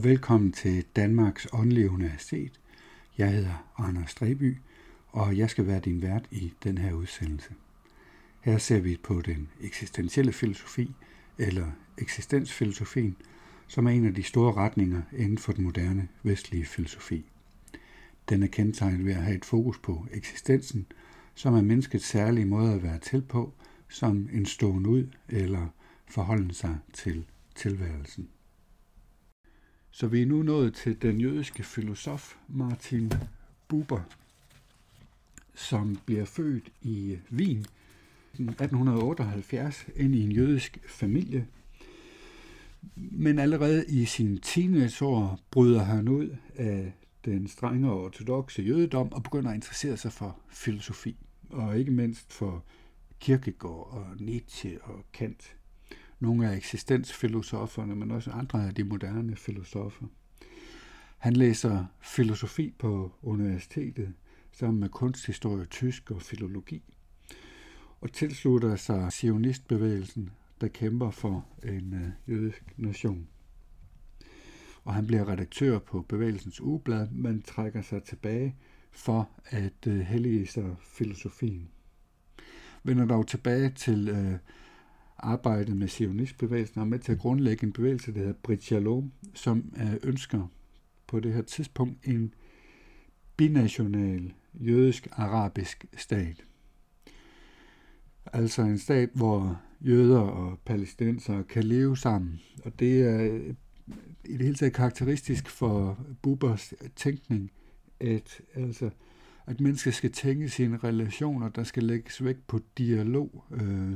Og velkommen til Danmarks Åndelige Universitet. Jeg hedder Anders Streby, og jeg skal være din vært i den her udsendelse. Her ser vi på den eksistentielle filosofi, eller eksistensfilosofien, som er en af de store retninger inden for den moderne vestlige filosofi. Den er kendetegnet ved at have et fokus på eksistensen, som er menneskets særlige måde at være til på, som en stående ud eller forholde sig til tilværelsen. Så vi er nu nået til den jødiske filosof Martin Buber, som bliver født i Wien 1878 ind i en jødisk familie. Men allerede i sin teenageår bryder han ud af den strenge ortodoxe jødedom og begynder at interessere sig for filosofi, og ikke mindst for Kierkegaard og Nietzsche og Kant nogle af eksistensfilosoferne, men også andre af de moderne filosofer. Han læser filosofi på universitetet sammen med kunsthistorie, tysk og filologi, og tilslutter sig sionistbevægelsen, der kæmper for en øh, jødisk nation. Og han bliver redaktør på bevægelsens ugeblad, men trækker sig tilbage for at øh, hellige sig filosofien. Vender dog tilbage til øh, arbejdet med sionistbevægelsen og med til at grundlægge en bevægelse, der hedder Brit Shalom, som ønsker på det her tidspunkt en binational jødisk-arabisk stat. Altså en stat, hvor jøder og palæstinenser kan leve sammen. Og det er i det hele taget karakteristisk for Bubers tænkning, at, altså, at mennesker skal tænke sine relationer, der skal lægges vægt på dialog, øh,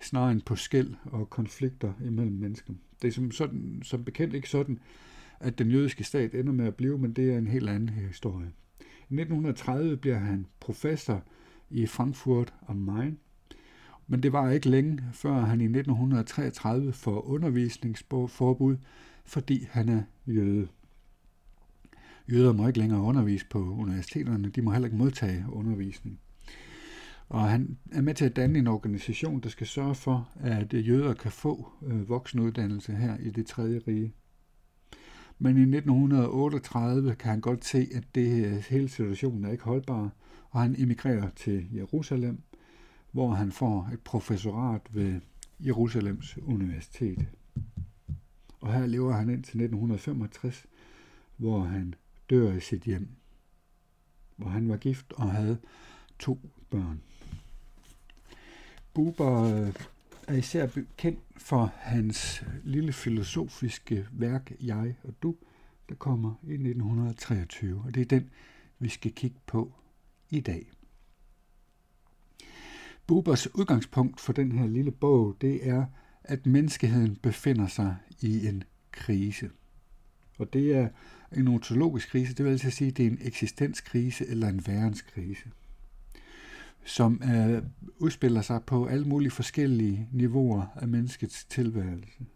snarere end på skæld og konflikter imellem mennesker. Det er som, sådan, som bekendt ikke sådan, at den jødiske stat ender med at blive, men det er en helt anden historie. I 1930 bliver han professor i Frankfurt am Main, men det var ikke længe, før han i 1933 får undervisningsforbud, fordi han er jøde. Jøder må ikke længere undervise på universiteterne, de må heller ikke modtage undervisning. Og han er med til at danne en organisation, der skal sørge for, at øh, jøder kan få øh, voksenuddannelse her i det tredje rige. Men i 1938 kan han godt se, at det øh, hele situationen er ikke holdbar, og han emigrerer til Jerusalem, hvor han får et professorat ved Jerusalems Universitet. Og her lever han indtil 1965, hvor han dør i sit hjem, hvor han var gift og havde to børn. Buber øh, er især kendt for hans lille filosofiske værk Jeg og Du, der kommer i 1923, og det er den, vi skal kigge på i dag. Bubers udgangspunkt for den her lille bog, det er, at menneskeheden befinder sig i en krise. Og det er en ontologisk krise, det vil altså sige, at det er en eksistenskrise eller en værenskrise som øh, udspiller sig på alle mulige forskellige niveauer af menneskets tilværelse.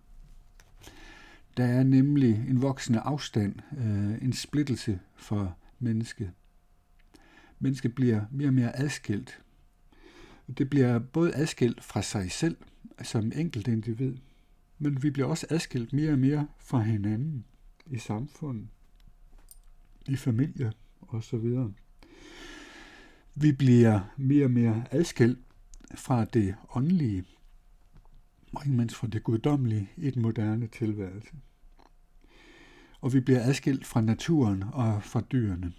Der er nemlig en voksende afstand, øh, en splittelse for mennesket. Mennesket bliver mere og mere adskilt. Det bliver både adskilt fra sig selv som enkelt individ, men vi bliver også adskilt mere og mere fra hinanden i samfundet, i familier osv. Vi bliver mere og mere adskilt fra det åndelige, og ikke mindst fra det guddommelige i den moderne tilværelse. Og vi bliver adskilt fra naturen og fra dyrene.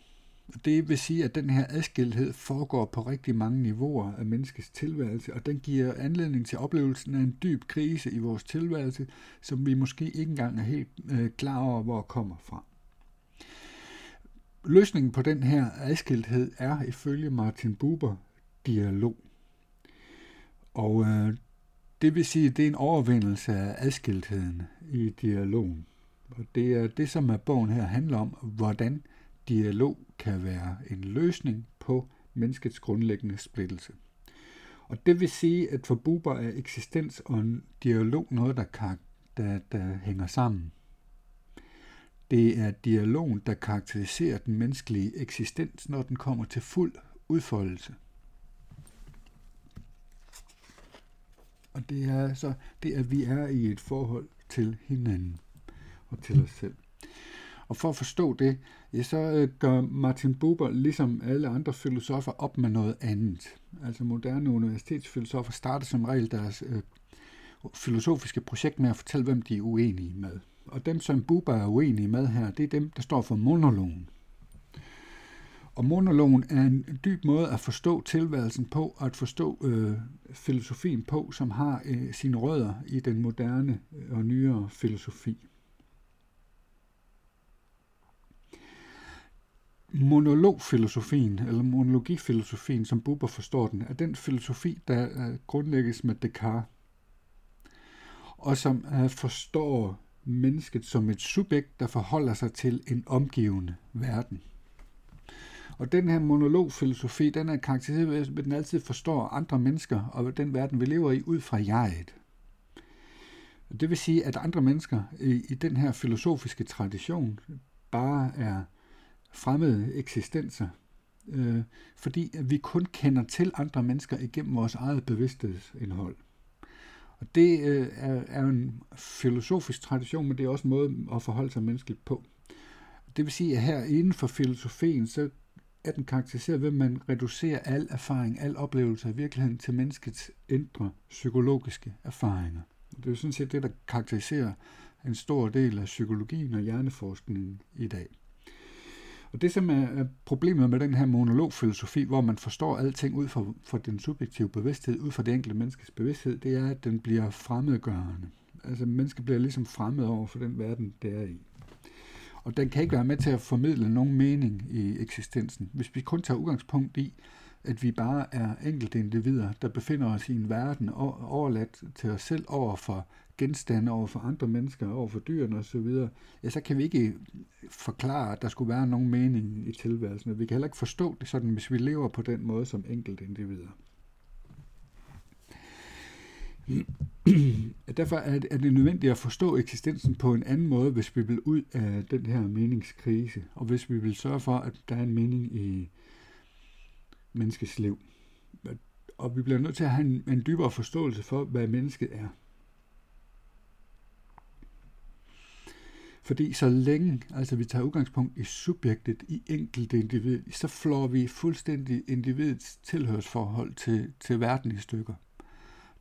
Det vil sige, at den her adskilthed foregår på rigtig mange niveauer af menneskets tilværelse, og den giver anledning til oplevelsen af en dyb krise i vores tilværelse, som vi måske ikke engang er helt øh, klar over, hvor kommer fra. Løsningen på den her adskilthed er ifølge Martin Buber dialog. Og øh, det vil sige, at det er en overvindelse af adskiltheden i dialogen. Og det er det, som er bogen her handler om, hvordan dialog kan være en løsning på menneskets grundlæggende splittelse. Og det vil sige, at for Buber er eksistens og en dialog noget, der, kan, der, der hænger sammen. Det er dialogen, der karakteriserer den menneskelige eksistens, når den kommer til fuld udfoldelse. Og det er så det, at vi er i et forhold til hinanden. og til os selv. Og for at forstå det, ja, så øh, gør Martin Buber, ligesom alle andre filosofer, op med noget andet. Altså moderne universitetsfilosofer starter som regel deres øh, filosofiske projekt med at fortælle, hvem de er uenige med. Og dem, som Buber er uenig med her, det er dem, der står for monologen. Og monologen er en dyb måde at forstå tilværelsen på, og at forstå øh, filosofien på, som har øh, sine rødder i den moderne og nyere filosofi. Monologfilosofien, eller monologifilosofien, som Buber forstår den, er den filosofi, der øh, grundlægges med Descartes, og som øh, forstår mennesket som et subjekt, der forholder sig til en omgivende verden. Og den her monologfilosofi, den er karakteriseret ved, at den altid forstår andre mennesker og den verden, vi lever i, ud fra jeget. Det vil sige, at andre mennesker i, i den her filosofiske tradition bare er fremmede eksistenser, øh, fordi vi kun kender til andre mennesker igennem vores eget bevidsthedsindhold. Og det øh, er, er en filosofisk tradition, men det er også en måde at forholde sig menneskeligt på. Det vil sige, at her inden for filosofien, så er den karakteriseret ved, at man reducerer al erfaring, al oplevelse af virkeligheden til menneskets indre psykologiske erfaringer. Det er jo sådan set det, der karakteriserer en stor del af psykologien og hjerneforskningen i dag. Og det, som er problemet med den her monologfilosofi, hvor man forstår alting ud fra, fra den subjektive bevidsthed, ud fra det enkelte menneskes bevidsthed, det er, at den bliver fremmedgørende. Altså, mennesket bliver ligesom fremmed over for den verden, det er i. Og den kan ikke være med til at formidle nogen mening i eksistensen. Hvis vi kun tager udgangspunkt i, at vi bare er enkelte individer, der befinder os i en verden overladt til os selv over for genstande, over for andre mennesker, over for dyrene osv., ja, så kan vi ikke forklare, at der skulle være nogen mening i tilværelsen. Vi kan heller ikke forstå det sådan, hvis vi lever på den måde som enkelte individer. Derfor er det nødvendigt at forstå eksistensen på en anden måde, hvis vi vil ud af den her meningskrise, og hvis vi vil sørge for, at der er en mening i menneskets liv. Og vi bliver nødt til at have en, en dybere forståelse for, hvad mennesket er. Fordi så længe altså vi tager udgangspunkt i subjektet, i enkelte individ, så flår vi fuldstændig individets tilhørsforhold til, til verden i stykker.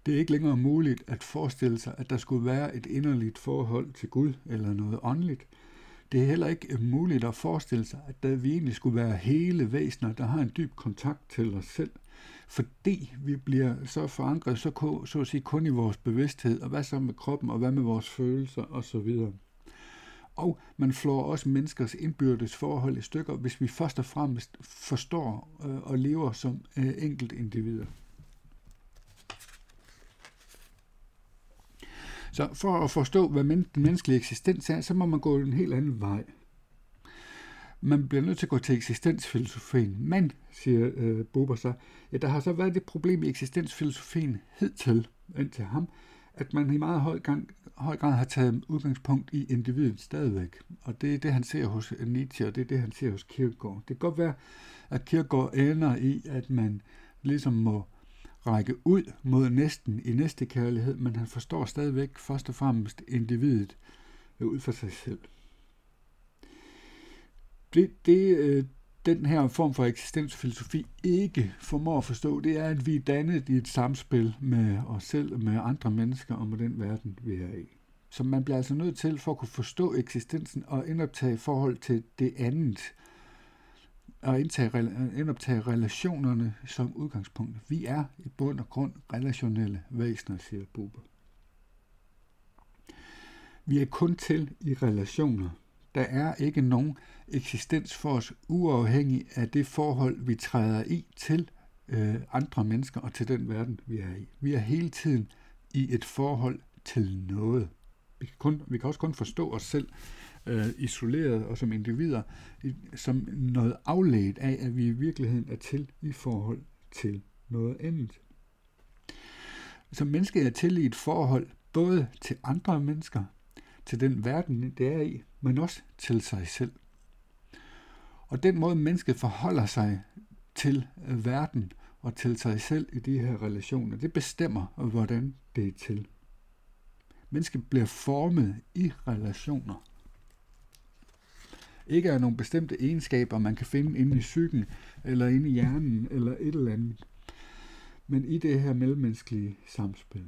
Det er ikke længere muligt at forestille sig, at der skulle være et inderligt forhold til Gud eller noget åndeligt. Det er heller ikke muligt at forestille sig, at der vi egentlig skulle være hele væsener, der har en dyb kontakt til os selv, fordi vi bliver så forankret, så, så at sige, kun i vores bevidsthed, og hvad så med kroppen, og hvad med vores følelser osv. Og man flår også menneskers indbyrdes forhold i stykker, hvis vi først og fremmest forstår øh, og lever som øh, enkelt individer. Så for at forstå, hvad men- den menneskelige eksistens er, så må man gå en helt anden vej. Man bliver nødt til at gå til eksistensfilosofien. Men, siger øh, Buber så, ja, der har så været det problem i eksistensfilosofien hidtil, indtil ham, at man i meget høj, gang, høj grad har taget udgangspunkt i individet stadigvæk. Og det er det, han ser hos Nietzsche, og det er det, han ser hos Kierkegaard. Det kan godt være, at Kierkegaard ender i, at man ligesom må række ud mod næsten i næste kærlighed, men han forstår stadigvæk først og fremmest individet øh, ud for sig selv. Det, det øh, den her form for eksistensfilosofi ikke formår at forstå, det er, at vi er dannet i et samspil med os selv, med andre mennesker og med den verden, vi er i. Så man bliver altså nødt til, for at kunne forstå eksistensen og indoptage forhold til det andet, og indoptage relationerne som udgangspunkt. Vi er i bund og grund relationelle væsener, siger Buber. Vi er kun til i relationer. Der er ikke nogen eksistens for os uafhængig af det forhold, vi træder i til øh, andre mennesker og til den verden, vi er i. Vi er hele tiden i et forhold til noget. Vi kan, kun, vi kan også kun forstå os selv øh, isoleret og som individer, som noget afledt af, at vi i virkeligheden er til i forhold til noget andet. Så mennesket er til i et forhold både til andre mennesker, til den verden, det er i, men også til sig selv. Og den måde, mennesket forholder sig til øh, verden og til sig selv i de her relationer, det bestemmer, hvordan det er til. Mennesket bliver formet i relationer ikke er nogle bestemte egenskaber, man kan finde inde i psyken, eller inde i hjernen, eller et eller andet, men i det her mellemmenneskelige samspil.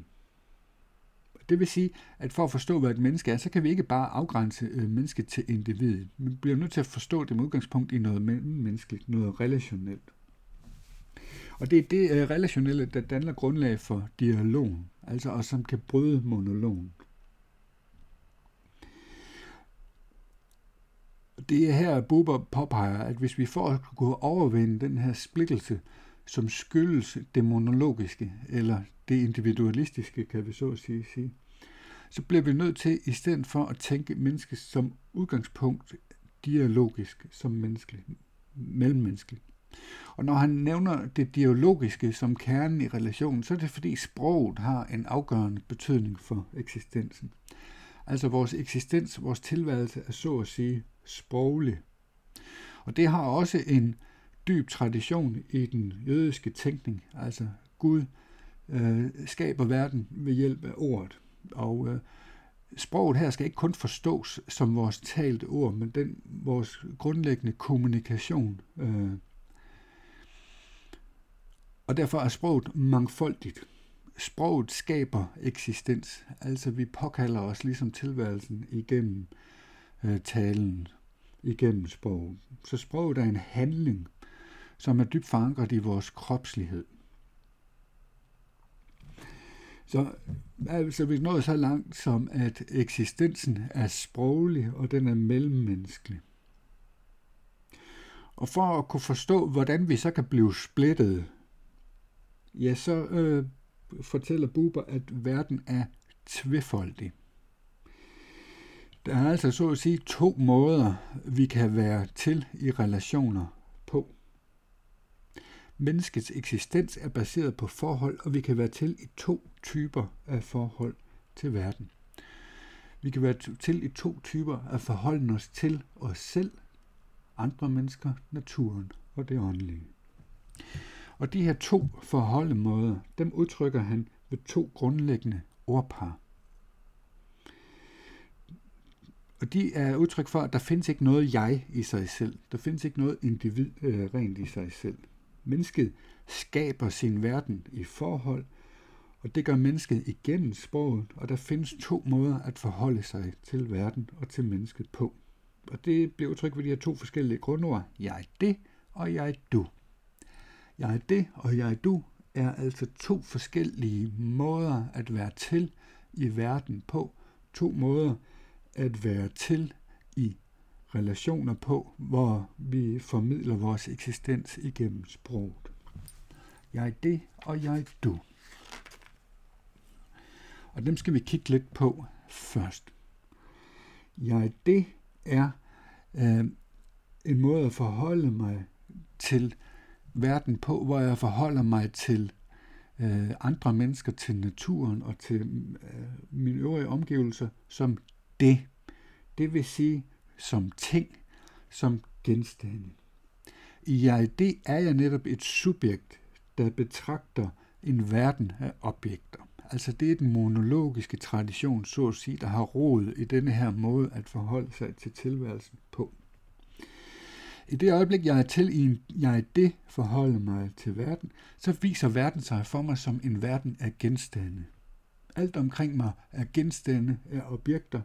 Det vil sige, at for at forstå, hvad et menneske er, så kan vi ikke bare afgrænse øh, mennesket til individet. Vi bliver nødt til at forstå det med udgangspunkt i noget menneskeligt, noget relationelt. Og det er det øh, relationelle, der danner grundlag for dialogen, altså og som kan bryde monologen. Det er her, Buber påpeger, at hvis vi får at kunne overvinde den her splittelse, som skyldes det monologiske, eller det individualistiske, kan vi så at sige, sige, så bliver vi nødt til, i stedet for at tænke mennesket som udgangspunkt dialogisk, som menneskeligt, mellemmenneskeligt. Og når han nævner det dialogiske som kernen i relationen, så er det fordi sproget har en afgørende betydning for eksistensen. Altså vores eksistens, vores tilværelse er så at sige sproglig. Og det har også en dyb tradition i den jødiske tænkning. Altså Gud øh, skaber verden ved hjælp af ordet. Og øh, sproget her skal ikke kun forstås som vores talte ord, men den vores grundlæggende kommunikation. Øh, og derfor er sproget mangfoldigt. Sproget skaber eksistens, altså vi påkalder os ligesom tilværelsen igennem øh, talen, igennem sproget. Så sproget er en handling, som er dybt forankret i vores kropslighed. Så altså, vi nået så langt som, at eksistensen er sproglig, og den er mellemmenneskelig. Og for at kunne forstå, hvordan vi så kan blive splittet, ja, så øh, fortæller Buber, at verden er tvefoldig. Der er altså så at sige to måder, vi kan være til i relationer. Menneskets eksistens er baseret på forhold, og vi kan være til i to typer af forhold til verden. Vi kan være til i to typer af forholden os til os selv, andre mennesker, naturen og det åndelige. Og de her to forholdemåder, dem udtrykker han ved to grundlæggende ordpar. Og de er udtryk for, at der findes ikke noget jeg i sig selv. Der findes ikke noget individ øh, rent i sig selv. Mennesket skaber sin verden i forhold, og det gør mennesket igennem sproget, og der findes to måder at forholde sig til verden og til mennesket på. Og det bliver udtrykt ved de her to forskellige grundord. Jeg er det, og jeg er du. Jeg er det, og jeg er du er altså to forskellige måder at være til i verden på. To måder at være til relationer på, hvor vi formidler vores eksistens igennem sproget. Jeg det, og jeg du. Og dem skal vi kigge lidt på først. Jeg det er øh, en måde at forholde mig til verden på, hvor jeg forholder mig til øh, andre mennesker, til naturen og til øh, mine øvrige omgivelser som det. Det vil sige, som ting, som genstande. I jeg det er jeg netop et subjekt, der betragter en verden af objekter. Altså det er den monologiske tradition, så at sige, der har rod i denne her måde at forholde sig til tilværelsen på. I det øjeblik, jeg er til i en, jeg det forholder mig til verden, så viser verden sig for mig som en verden af genstande. Alt omkring mig er genstande, er objekter,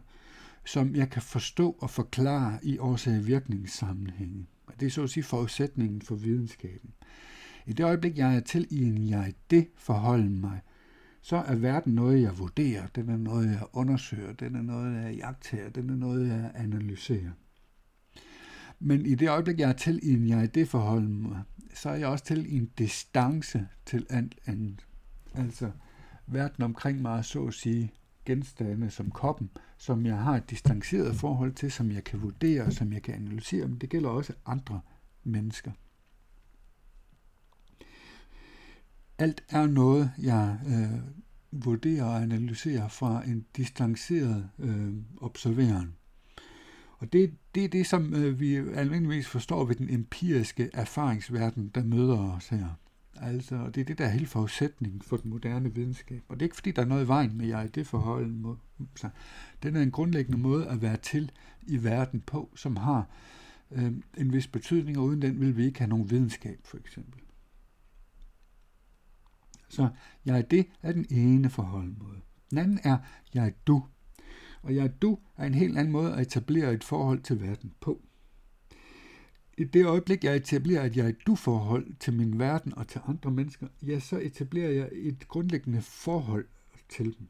som jeg kan forstå og forklare i årsag-virkningssammenhænge. Det er så at sige forudsætningen for videnskaben. I det øjeblik, jeg er til i en jeg det forholden mig, så er verden noget, jeg vurderer, den er noget, jeg undersøger, den er noget, jeg jagter, den er noget, jeg analyserer. Men i det øjeblik, jeg er til i en jeg det forholden mig, så er jeg også til i en distance til alt andet. Altså, verden omkring mig er så at sige genstande som koppen, som jeg har et distanceret forhold til, som jeg kan vurdere, som jeg kan analysere, men det gælder også andre mennesker. Alt er noget, jeg øh, vurderer og analyserer fra en distanceret øh, observeren. Og det, det er det, som øh, vi almindeligvis forstår ved den empiriske erfaringsverden, der møder os her. Altså, det er det, der er hele forudsætningen for den moderne videnskab. Og det er ikke, fordi der er noget i vejen med jeg det forhold. Så den er en grundlæggende måde at være til i verden på, som har øh, en vis betydning, og uden den vil vi ikke have nogen videnskab, for eksempel. Så jeg det er den ene forholdmåde. Den anden er jeg du. Og jeg du er en helt anden måde at etablere et forhold til verden på. I det øjeblik, jeg etablerer et jeg du-forhold til min verden og til andre mennesker, ja, så etablerer jeg et grundlæggende forhold til dem.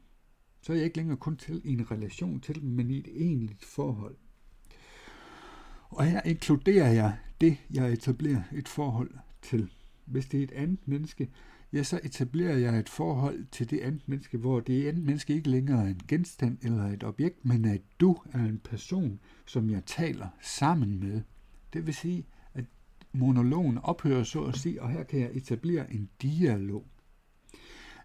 Så er jeg ikke længere kun til i en relation til dem, men i et egentligt forhold. Og her inkluderer jeg det, jeg etablerer et forhold til. Hvis det er et andet menneske, ja, så etablerer jeg et forhold til det andet menneske, hvor det andet menneske ikke længere er en genstand eller et objekt, men at du er en person, som jeg taler sammen med. Det vil sige, at monologen ophører så at sige, og her kan jeg etablere en dialog.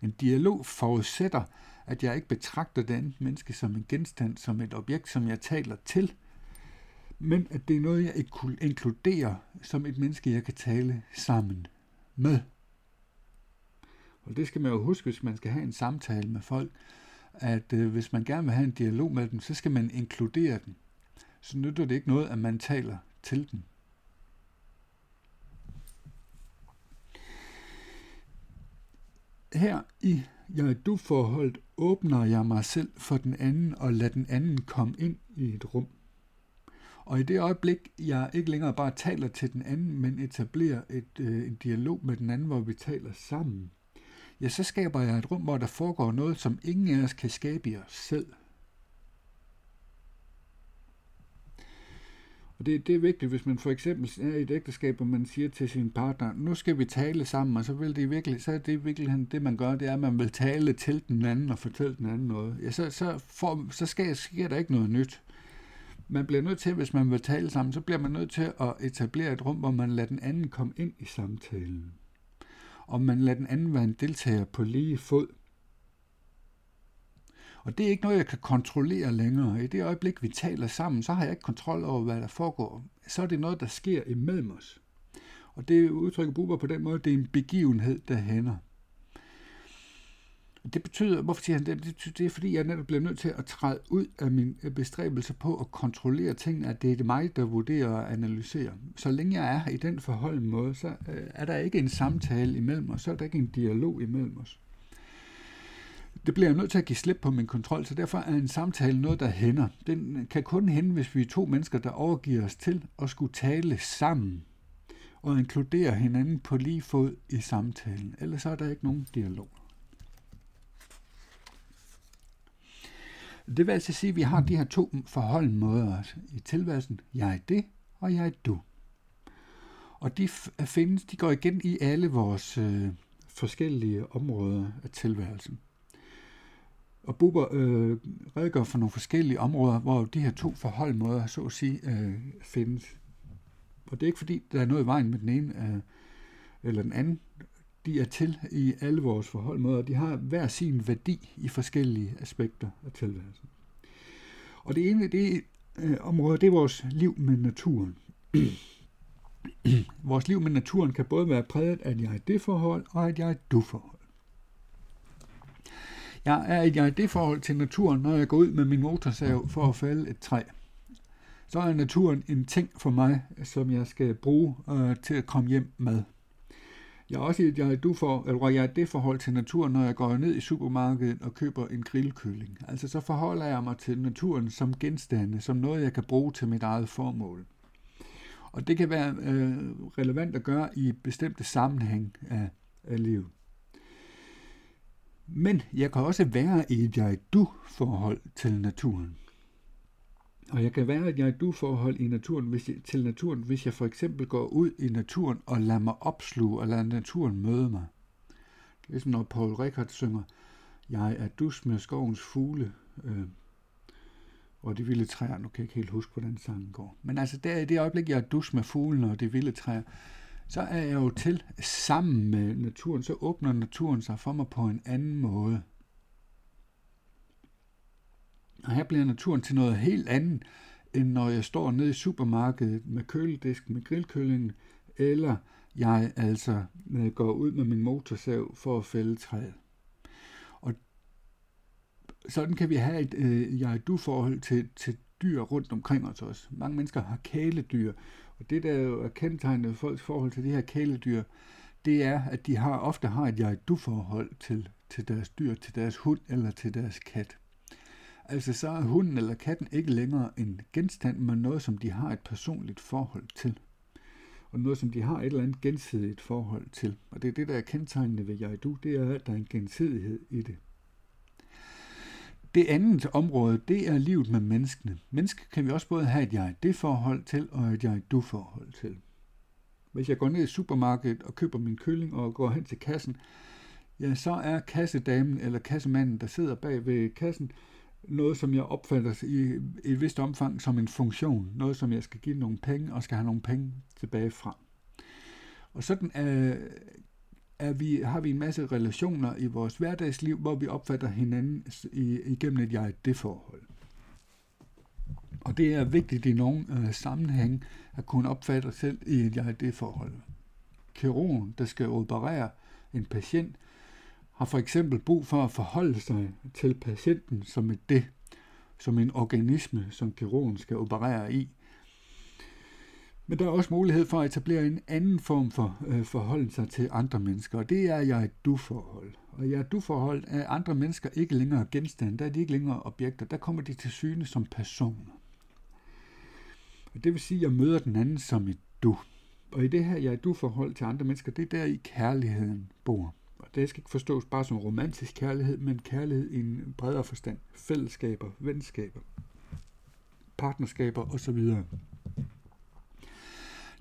En dialog forudsætter, at jeg ikke betragter det andet menneske som en genstand, som et objekt, som jeg taler til, men at det er noget, jeg inkluderer som et menneske, jeg kan tale sammen med. Og det skal man jo huske, hvis man skal have en samtale med folk, at øh, hvis man gerne vil have en dialog med dem, så skal man inkludere dem. Så nytter det ikke noget, at man taler til dem. Her i jeg-du-forholdet åbner jeg mig selv for den anden og lader den anden komme ind i et rum. Og i det øjeblik, jeg ikke længere bare taler til den anden, men etablerer et, øh, en dialog med den anden, hvor vi taler sammen, ja, så skaber jeg et rum, hvor der foregår noget, som ingen af os kan skabe i os selv. Og det, det er vigtigt, hvis man for eksempel er i et ægteskab, og man siger til sin partner, nu skal vi tale sammen, og så, vil det virkelig, så er det virkelig det, man gør, det er, at man vil tale til den anden og fortælle den anden noget. Ja, så, så, får, så sker, sker der ikke noget nyt. Man bliver nødt til, hvis man vil tale sammen, så bliver man nødt til at etablere et rum, hvor man lader den anden komme ind i samtalen. Og man lader den anden være en deltager på lige fod. Og det er ikke noget, jeg kan kontrollere længere. I det øjeblik, vi taler sammen, så har jeg ikke kontrol over, hvad der foregår. Så er det noget, der sker imellem os. Og det udtrykker Buber på den måde, det er en begivenhed, der hænder. Det betyder, hvorfor siger han det? Det, det er fordi, jeg netop bliver nødt til at træde ud af min øh, bestræbelse på at kontrollere tingene, at det er det mig, der vurderer og analyserer. Så længe jeg er i den forholden måde, så øh, er der ikke en samtale imellem os, så er der ikke en dialog imellem os det bliver jeg nødt til at give slip på min kontrol, så derfor er en samtale noget, der hænder. Den kan kun hænde, hvis vi er to mennesker, der overgiver os til at skulle tale sammen og inkludere hinanden på lige fod i samtalen. Ellers er der ikke nogen dialog. Det vil altså sige, at vi har de her to forholdmåder i tilværelsen. Jeg er det, og jeg er du. Og de findes, de går igen i alle vores øh, forskellige områder af tilværelsen. Og Buber øh, redegør for nogle forskellige områder, hvor de her to forholdmåder, så at sige, øh, findes. Og det er ikke fordi, der er noget i vejen med den ene øh, eller den anden. De er til i alle vores forholdmåder. De har hver sin værdi i forskellige aspekter af tilværelsen. Og det ene det øh, område, det er vores liv med naturen. vores liv med naturen kan både være præget af, at jeg-det-forhold og at jeg er du forhold. Jeg er i jeg det forhold til naturen, når jeg går ud med min motorsav for at fælde et træ. Så er naturen en ting for mig, som jeg skal bruge øh, til at komme hjem med. Jeg er også i et jeg, du for, eller jeg er det forhold til naturen, når jeg går ned i supermarkedet og køber en grillkylling. Altså så forholder jeg mig til naturen som genstande, som noget, jeg kan bruge til mit eget formål. Og det kan være øh, relevant at gøre i bestemte sammenhæng af, af livet. Men jeg kan også være i et jeg-du-forhold til naturen. Og jeg kan være et jeg-du-forhold i naturen, hvis jeg, til naturen, hvis jeg for eksempel går ud i naturen og lader mig opsluge og lader naturen møde mig. Det er ligesom når Paul Rickard synger, jeg er dus med skovens fugle, øh, og de vilde træer. Nu kan jeg ikke helt huske, hvordan sangen går. Men altså, der i det øjeblik, jeg er dus med fuglene og de vilde træer, så er jeg jo til sammen med naturen, så åbner naturen sig for mig på en anden måde. Og her bliver naturen til noget helt andet, end når jeg står nede i supermarkedet med køledisk med grillkøllingen, eller jeg altså øh, går ud med min motorsav for at fælde træet. Og sådan kan vi have et øh, jeg-du-forhold til, til dyr rundt omkring os også. Mange mennesker har kæledyr, og det, der jo er kendetegnet folks forhold til de her kæledyr, det er, at de har ofte har et jeg-du-forhold til, til deres dyr, til deres hund eller til deres kat. Altså så er hunden eller katten ikke længere en genstand, men noget, som de har et personligt forhold til. Og noget, som de har et eller andet gensidigt forhold til. Og det er det, der er kendetegnende ved jeg-du, det er, at der er en gensidighed i det. Det andet område, det er livet med menneskene. Menneske kan vi også både have et jeg-det-forhold til og et jeg-du-forhold til. Hvis jeg går ned i supermarkedet og køber min kylling og går hen til kassen, ja, så er kassedamen eller kassemanden, der sidder bag ved kassen, noget, som jeg opfatter i et vist omfang som en funktion. Noget, som jeg skal give nogle penge og skal have nogle penge tilbage fra. Og sådan øh, er vi, har vi en masse relationer i vores hverdagsliv, hvor vi opfatter hinanden igennem et jeg-det-forhold. Og det er vigtigt i nogle øh, sammenhæng at kunne opfatte sig selv i et jeg-det-forhold. Kirurgen, der skal operere en patient, har for eksempel brug for at forholde sig til patienten som et det, som en organisme, som kirurgen skal operere i. Men der er også mulighed for at etablere en anden form for øh, forhold sig til andre mennesker, og det er jeg et du-forhold. Og jeg du-forhold er andre mennesker ikke længere genstande, der er de ikke længere objekter, der kommer de til syne som personer. Og det vil sige, at jeg møder den anden som et du. Og i det her jeg du-forhold til andre mennesker, det er der i kærligheden bor. Og det skal ikke forstås bare som romantisk kærlighed, men kærlighed i en bredere forstand. Fællesskaber, venskaber, partnerskaber osv.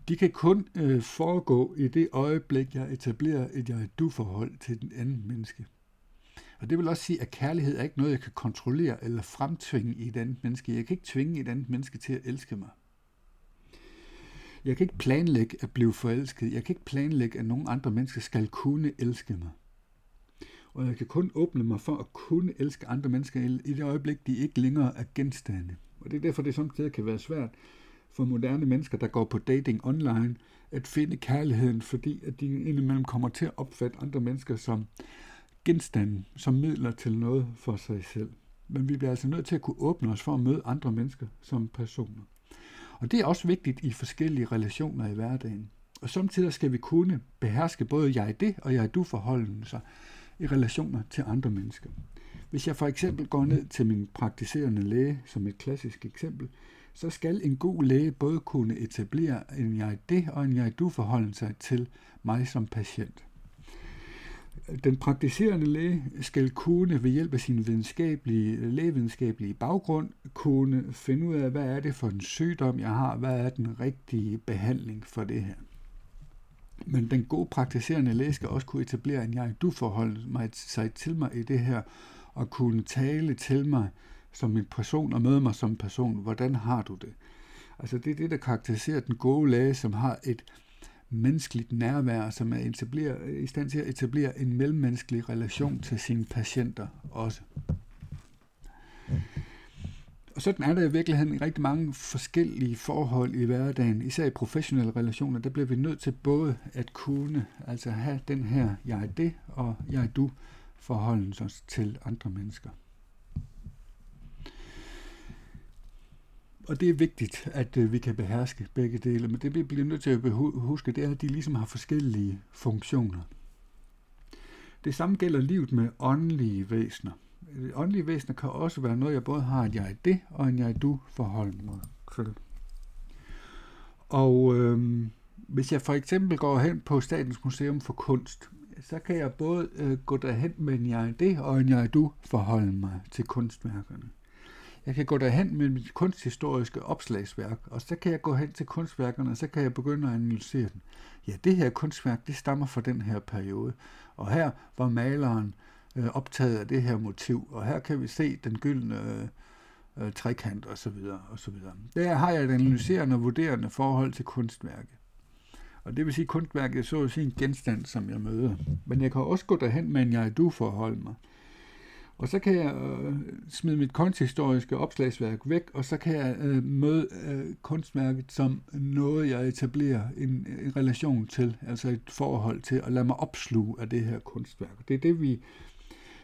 De kan kun øh, foregå i det øjeblik, jeg etablerer et jeg-du-forhold til den anden menneske. Og det vil også sige, at kærlighed er ikke noget, jeg kan kontrollere eller fremtvinge i et andet menneske. Jeg kan ikke tvinge et andet menneske til at elske mig. Jeg kan ikke planlægge at blive forelsket. Jeg kan ikke planlægge, at nogen andre mennesker skal kunne elske mig. Og jeg kan kun åbne mig for at kunne elske andre mennesker i det øjeblik, de ikke længere er genstande. Og det er derfor, det samtidig kan være svært for moderne mennesker, der går på dating online, at finde kærligheden, fordi at de indimellem kommer til at opfatte andre mennesker som genstande, som midler til noget for sig selv. Men vi bliver altså nødt til at kunne åbne os for at møde andre mennesker som personer. Og det er også vigtigt i forskellige relationer i hverdagen. Og samtidig skal vi kunne beherske både jeg det og jeg du forholdelser i relationer til andre mennesker. Hvis jeg for eksempel går ned til min praktiserende læge, som et klassisk eksempel, så skal en god læge både kunne etablere en jeg det og en jeg du forholdelse til mig som patient. Den praktiserende læge skal kunne ved hjælp af sin videnskabelige, lægevidenskabelige baggrund kunne finde ud af, hvad er det for en sygdom, jeg har, hvad er den rigtige behandling for det her. Men den gode praktiserende læge skal også kunne etablere en jeg-du-forhold mig, sig til mig i det her, og kunne tale til mig som en person og møde mig som en person. Hvordan har du det? Altså det er det, der karakteriserer den gode læge, som har et menneskeligt nærvær, som er etablere, i stand til at etablere en mellemmenneskelig relation til sine patienter også. Og sådan er der i virkeligheden rigtig mange forskellige forhold i hverdagen, især i professionelle relationer. Der bliver vi nødt til både at kunne, altså have den her jeg er det og jeg er du forholden til andre mennesker. Og det er vigtigt, at øh, vi kan beherske begge dele, men det vi bliver nødt til at huske, det er, at de ligesom har forskellige funktioner. Det samme gælder livet med åndelige væsener. Åndelige væsener kan også være noget, jeg både har et jeg det og en jeg du forhold mig til. Og øh, hvis jeg for eksempel går hen på Statens Museum for Kunst, så kan jeg både øh, gå derhen med en jeg det og en jeg du forholde mig til kunstværkerne. Jeg kan gå derhen med mit kunsthistoriske opslagsværk, og så kan jeg gå hen til kunstværkerne, og så kan jeg begynde at analysere dem. Ja, det her kunstværk, det stammer fra den her periode, og her var maleren øh, optaget af det her motiv, og her kan vi se den gyldne øh, øh, trekant osv. osv. Der har jeg et analyserende og vurderende forhold til kunstværket. Og det vil sige, at kunstværket er så at sige en genstand, som jeg møder. Men jeg kan også gå derhen med en jeg-du-forhold mig. Og så kan jeg øh, smide mit kunsthistoriske opslagsværk væk, og så kan jeg øh, møde øh, kunstværket som noget, jeg etablerer en, en relation til, altså et forhold til, at lade mig opsluge af det her kunstværk. Det er det, vi,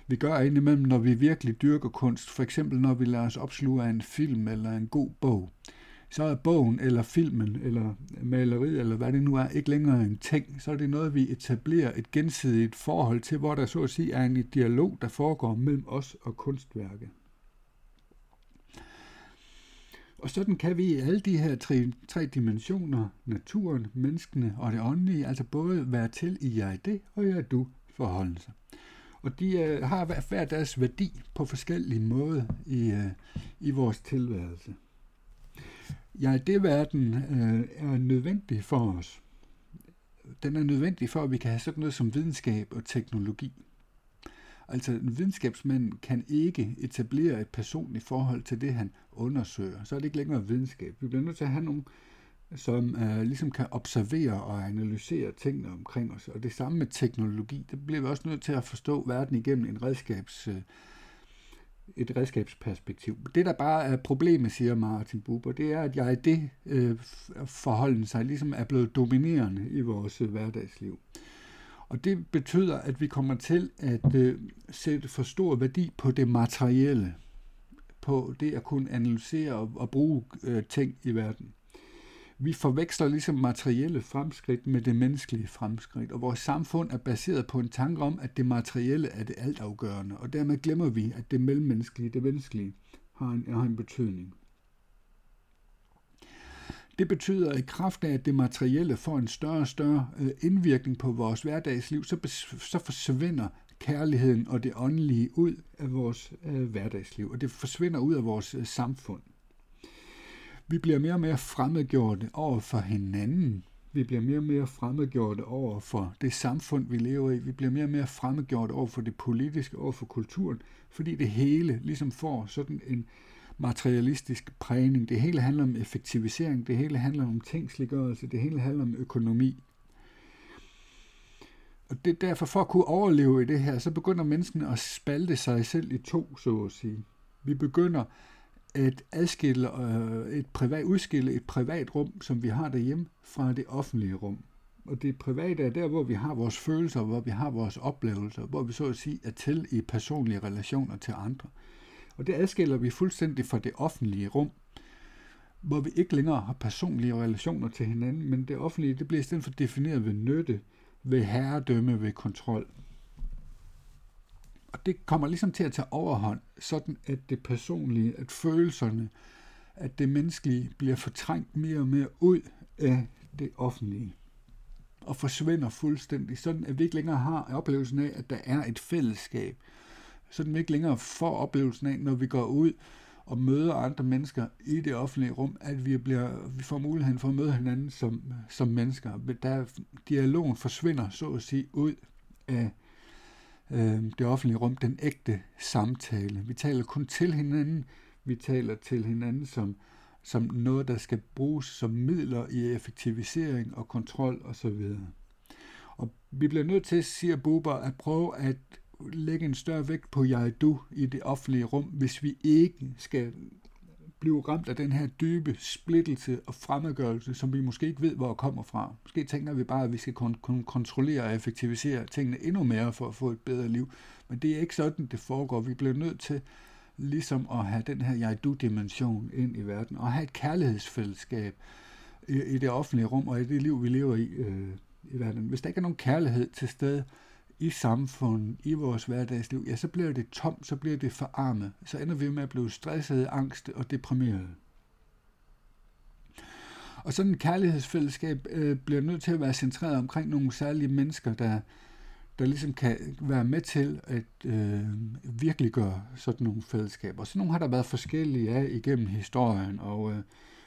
vi gør indimellem, når vi virkelig dyrker kunst. For eksempel når vi lader os opsluge af en film eller en god bog så er bogen eller filmen eller maleriet eller hvad det nu er, ikke længere en ting. Så er det noget, vi etablerer et gensidigt forhold til, hvor der så at sige er en dialog, der foregår mellem os og kunstværket. Og sådan kan vi i alle de her tre, tre dimensioner, naturen, menneskene og det åndelige, altså både være til i jeg det og jeg du forholde sig. Og de øh, har hver deres værdi på forskellige måder i, øh, i vores tilværelse. Ja, det verden øh, er nødvendig for os. Den er nødvendig for, at vi kan have sådan noget som videnskab og teknologi. Altså, en videnskabsmand kan ikke etablere et personligt forhold til det, han undersøger. Så er det ikke længere videnskab. Vi bliver nødt til at have nogen, som øh, ligesom kan observere og analysere tingene omkring os. Og det samme med teknologi. Det bliver vi også nødt til at forstå verden igennem en redskabs, øh, et redskabsperspektiv. Det, der bare er problemet, siger Martin Buber, det er, at jeg det øh, forholden sig ligesom er blevet dominerende i vores øh, hverdagsliv. Og det betyder, at vi kommer til at øh, sætte for stor værdi på det materielle, på det at kunne analysere og, og bruge øh, ting i verden. Vi forveksler ligesom materielle fremskridt med det menneskelige fremskridt, og vores samfund er baseret på en tanke om, at det materielle er det altafgørende, og dermed glemmer vi, at det mellemmenneskelige, det menneskelige, har en, har en betydning. Det betyder, at i kraft af, at det materielle får en større og større øh, indvirkning på vores hverdagsliv, så, så forsvinder kærligheden og det åndelige ud af vores øh, hverdagsliv, og det forsvinder ud af vores øh, samfund. Vi bliver mere og mere fremmedgjorte over for hinanden. Vi bliver mere og mere fremmedgjorte over for det samfund, vi lever i. Vi bliver mere og mere fremmedgjorte over for det politiske, over for kulturen, fordi det hele ligesom får sådan en, materialistisk prægning. Det hele handler om effektivisering, det hele handler om tingsliggørelse, det hele handler om økonomi. Og det derfor, for at kunne overleve i det her, så begynder menneskene at spalte sig selv i to, så at sige. Vi begynder at adskille øh, et privat, udskille et privat rum, som vi har derhjemme, fra det offentlige rum. Og det private er der, hvor vi har vores følelser, hvor vi har vores oplevelser, hvor vi så at sige er til i personlige relationer til andre. Og det adskiller vi fuldstændig fra det offentlige rum, hvor vi ikke længere har personlige relationer til hinanden, men det offentlige det bliver i stedet for defineret ved nytte, ved herredømme, ved kontrol. Og det kommer ligesom til at tage overhånd, sådan at det personlige, at følelserne, at det menneskelige bliver fortrængt mere og mere ud af det offentlige. Og forsvinder fuldstændig, sådan at vi ikke længere har oplevelsen af, at der er et fællesskab, så vi ikke længere får oplevelsen af, når vi går ud og møder andre mennesker i det offentlige rum, at vi, bliver, vi får muligheden for at møde hinanden som, som mennesker. Der, dialogen forsvinder, så at sige, ud af øh, det offentlige rum, den ægte samtale. Vi taler kun til hinanden, vi taler til hinanden som, som noget, der skal bruges som midler i effektivisering og kontrol osv. Og vi bliver nødt til, siger Buber, at prøve at lægge en større vægt på jeg-du i det offentlige rum, hvis vi ikke skal blive ramt af den her dybe splittelse og fremmedgørelse, som vi måske ikke ved, hvor kommer fra. Måske tænker vi bare, at vi skal kunne kontrollere og effektivisere tingene endnu mere for at få et bedre liv. Men det er ikke sådan, det foregår. Vi bliver nødt til ligesom at have den her jeg-du-dimension ind i verden, og have et kærlighedsfællesskab i, i det offentlige rum og i det liv, vi lever i øh, i verden. Hvis der ikke er nogen kærlighed til stede, i samfundet, i vores hverdagsliv, ja, så bliver det tomt, så bliver det forarmet. Så ender vi med at blive stresset, angst og deprimeret. Og sådan et kærlighedsfællesskab øh, bliver nødt til at være centreret omkring nogle særlige mennesker, der, der ligesom kan være med til at øh, virkelig gøre sådan nogle fællesskaber. Så nogle har der været forskellige af igennem historien, og øh,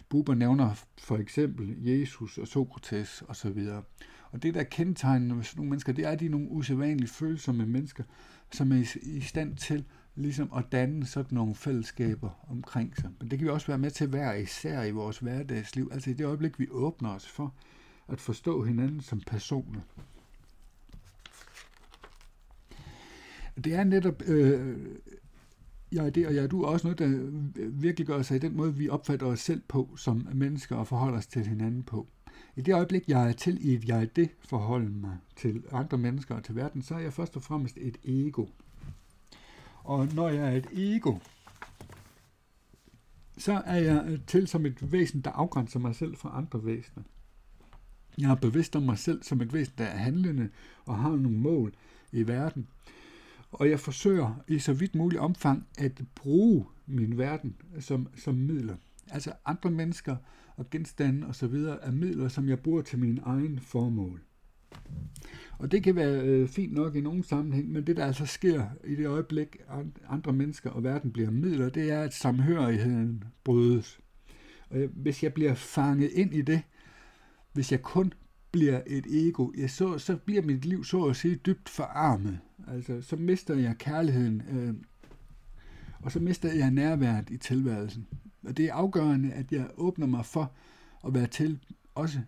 Buber nævner for eksempel Jesus og Sokrates osv. Og, og det, der kendetegner sådan nogle mennesker, det er, at de er nogle usædvanligt følsomme mennesker, som er i, stand til ligesom at danne sådan nogle fællesskaber omkring sig. Men det kan vi også være med til hver især i vores hverdagsliv. Altså i det øjeblik, vi åbner os for at forstå hinanden som personer. Det er netop øh, ja, det og ja, du også noget, der virkelig gør sig i den måde, vi opfatter os selv på som mennesker og forholder os til hinanden på. I det øjeblik, jeg er til i et jeg det forhold mig til andre mennesker og til verden, så er jeg først og fremmest et ego. Og når jeg er et ego, så er jeg til som et væsen, der afgrænser mig selv fra andre væsener. Jeg er bevidst om mig selv som et væsen, der er handlende og har nogle mål i verden. Og jeg forsøger i så vidt muligt omfang at bruge min verden som, som midler. Altså andre mennesker og genstande osv. er midler, som jeg bruger til min egen formål. Og det kan være øh, fint nok i nogen sammenhæng, men det der altså sker i det øjeblik, andre mennesker og verden bliver midler, det er, at samhørigheden brydes. Og hvis jeg bliver fanget ind i det, hvis jeg kun bliver et ego, ja, så, så bliver mit liv så at sige dybt forarmet. Altså, så mister jeg kærligheden, øh, og så mister jeg nærværet i tilværelsen. Og det er afgørende, at jeg åbner mig for at være til, også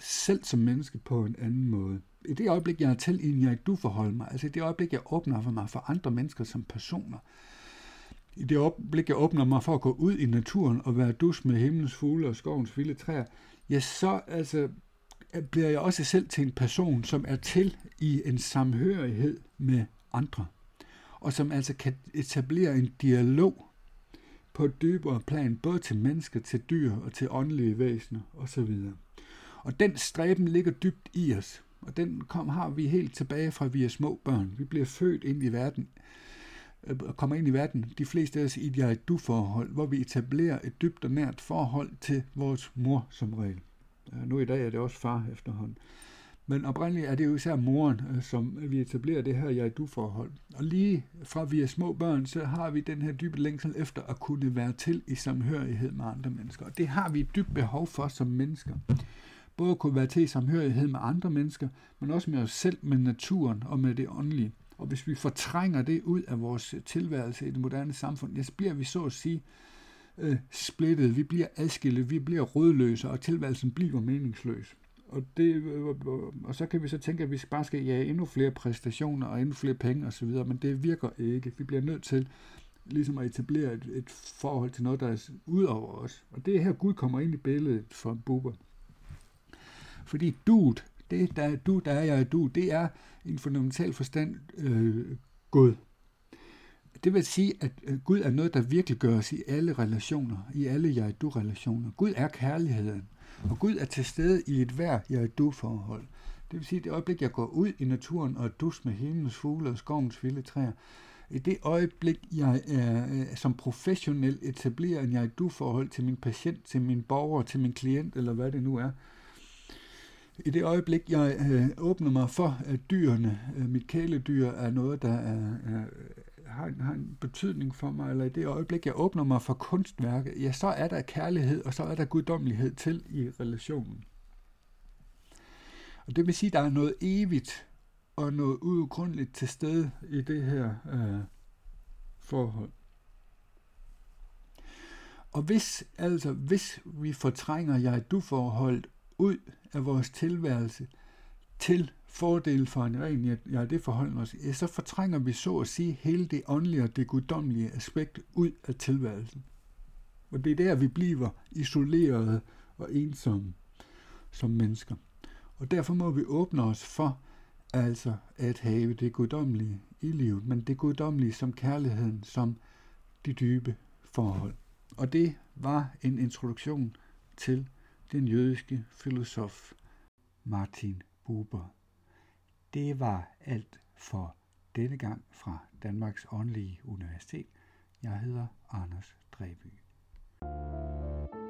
selv som menneske på en anden måde. I det øjeblik, jeg er til i en jeg du forhold mig, altså i det øjeblik, jeg åbner for mig for andre mennesker som personer, i det øjeblik, jeg åbner mig for at gå ud i naturen og være dus med himlens fugle og skovens vilde træer, ja, så altså, bliver jeg også selv til en person, som er til i en samhørighed med andre, og som altså kan etablere en dialog på et dybere plan, både til mennesker, til dyr og til åndelige væsener osv. Og den stræben ligger dybt i os, og den kom, har vi helt tilbage fra vi er små børn. Vi bliver født ind i verden, øh, og kommer ind i verden, de fleste af os i et du-forhold, hvor vi etablerer et dybt og nært forhold til vores mor som regel. Øh, nu i dag er det også far efterhånden. Men oprindeligt er det jo især moren, øh, som vi etablerer det her jeg-du-forhold. Og lige fra vi er små børn, så har vi den her dybe længsel efter at kunne være til i samhørighed med andre mennesker. Og det har vi et dybt behov for som mennesker. Både at kunne være til i samhørighed med andre mennesker, men også med os selv, med naturen og med det åndelige. Og hvis vi fortrænger det ud af vores tilværelse i det moderne samfund, ja, så bliver vi så at sige øh, splittet, vi bliver adskilt, vi bliver rødløse, og tilværelsen bliver meningsløs. Og, det, øh, øh, øh, og så kan vi så tænke, at vi bare skal jage endnu flere præstationer og endnu flere penge osv., men det virker ikke. Vi bliver nødt til ligesom at etablere et, et forhold til noget, der er ud over os. Og det er her, Gud kommer ind i billedet for Bubber. Fordi duet, det der, du, der er jeg du, det er en fundamental forstand øh, Gud. Det vil sige, at Gud er noget, der virkelig gøres i alle relationer, i alle jeg-du-relationer. Gud er kærligheden, og Gud er til stede i et hver jeg-du-forhold. Det vil sige, at det øjeblik, jeg går ud i naturen og dus med himlens fugle og skovens vilde træer, i det øjeblik, jeg er, øh, som professionel etablerer en jeg-du-forhold til min patient, til min borger, til min klient, eller hvad det nu er, i det øjeblik, jeg øh, åbner mig for, at dyrene, øh, mit kæledyr, er noget, der er, er, har, en, har en betydning for mig, eller i det øjeblik, jeg åbner mig for kunstværket, ja, så er der kærlighed, og så er der guddommelighed til i relationen. Og det vil sige, at der er noget evigt og noget uudgrundeligt til stede i det her øh, forhold. Og hvis, altså, hvis vi fortrænger jeg du forholdet ud af vores tilværelse til fordel for en ren ja, det forholder os, ja, så fortrænger vi så at sige hele det åndelige og det guddommelige aspekt ud af tilværelsen. Og det er der, vi bliver isolerede og ensomme som mennesker. Og derfor må vi åbne os for altså at have det guddommelige i livet, men det guddommelige som kærligheden, som de dybe forhold. Og det var en introduktion til den jødiske filosof Martin Buber. Det var alt for denne gang fra Danmarks Åndelige Universitet. Jeg hedder Anders Dreby. thank you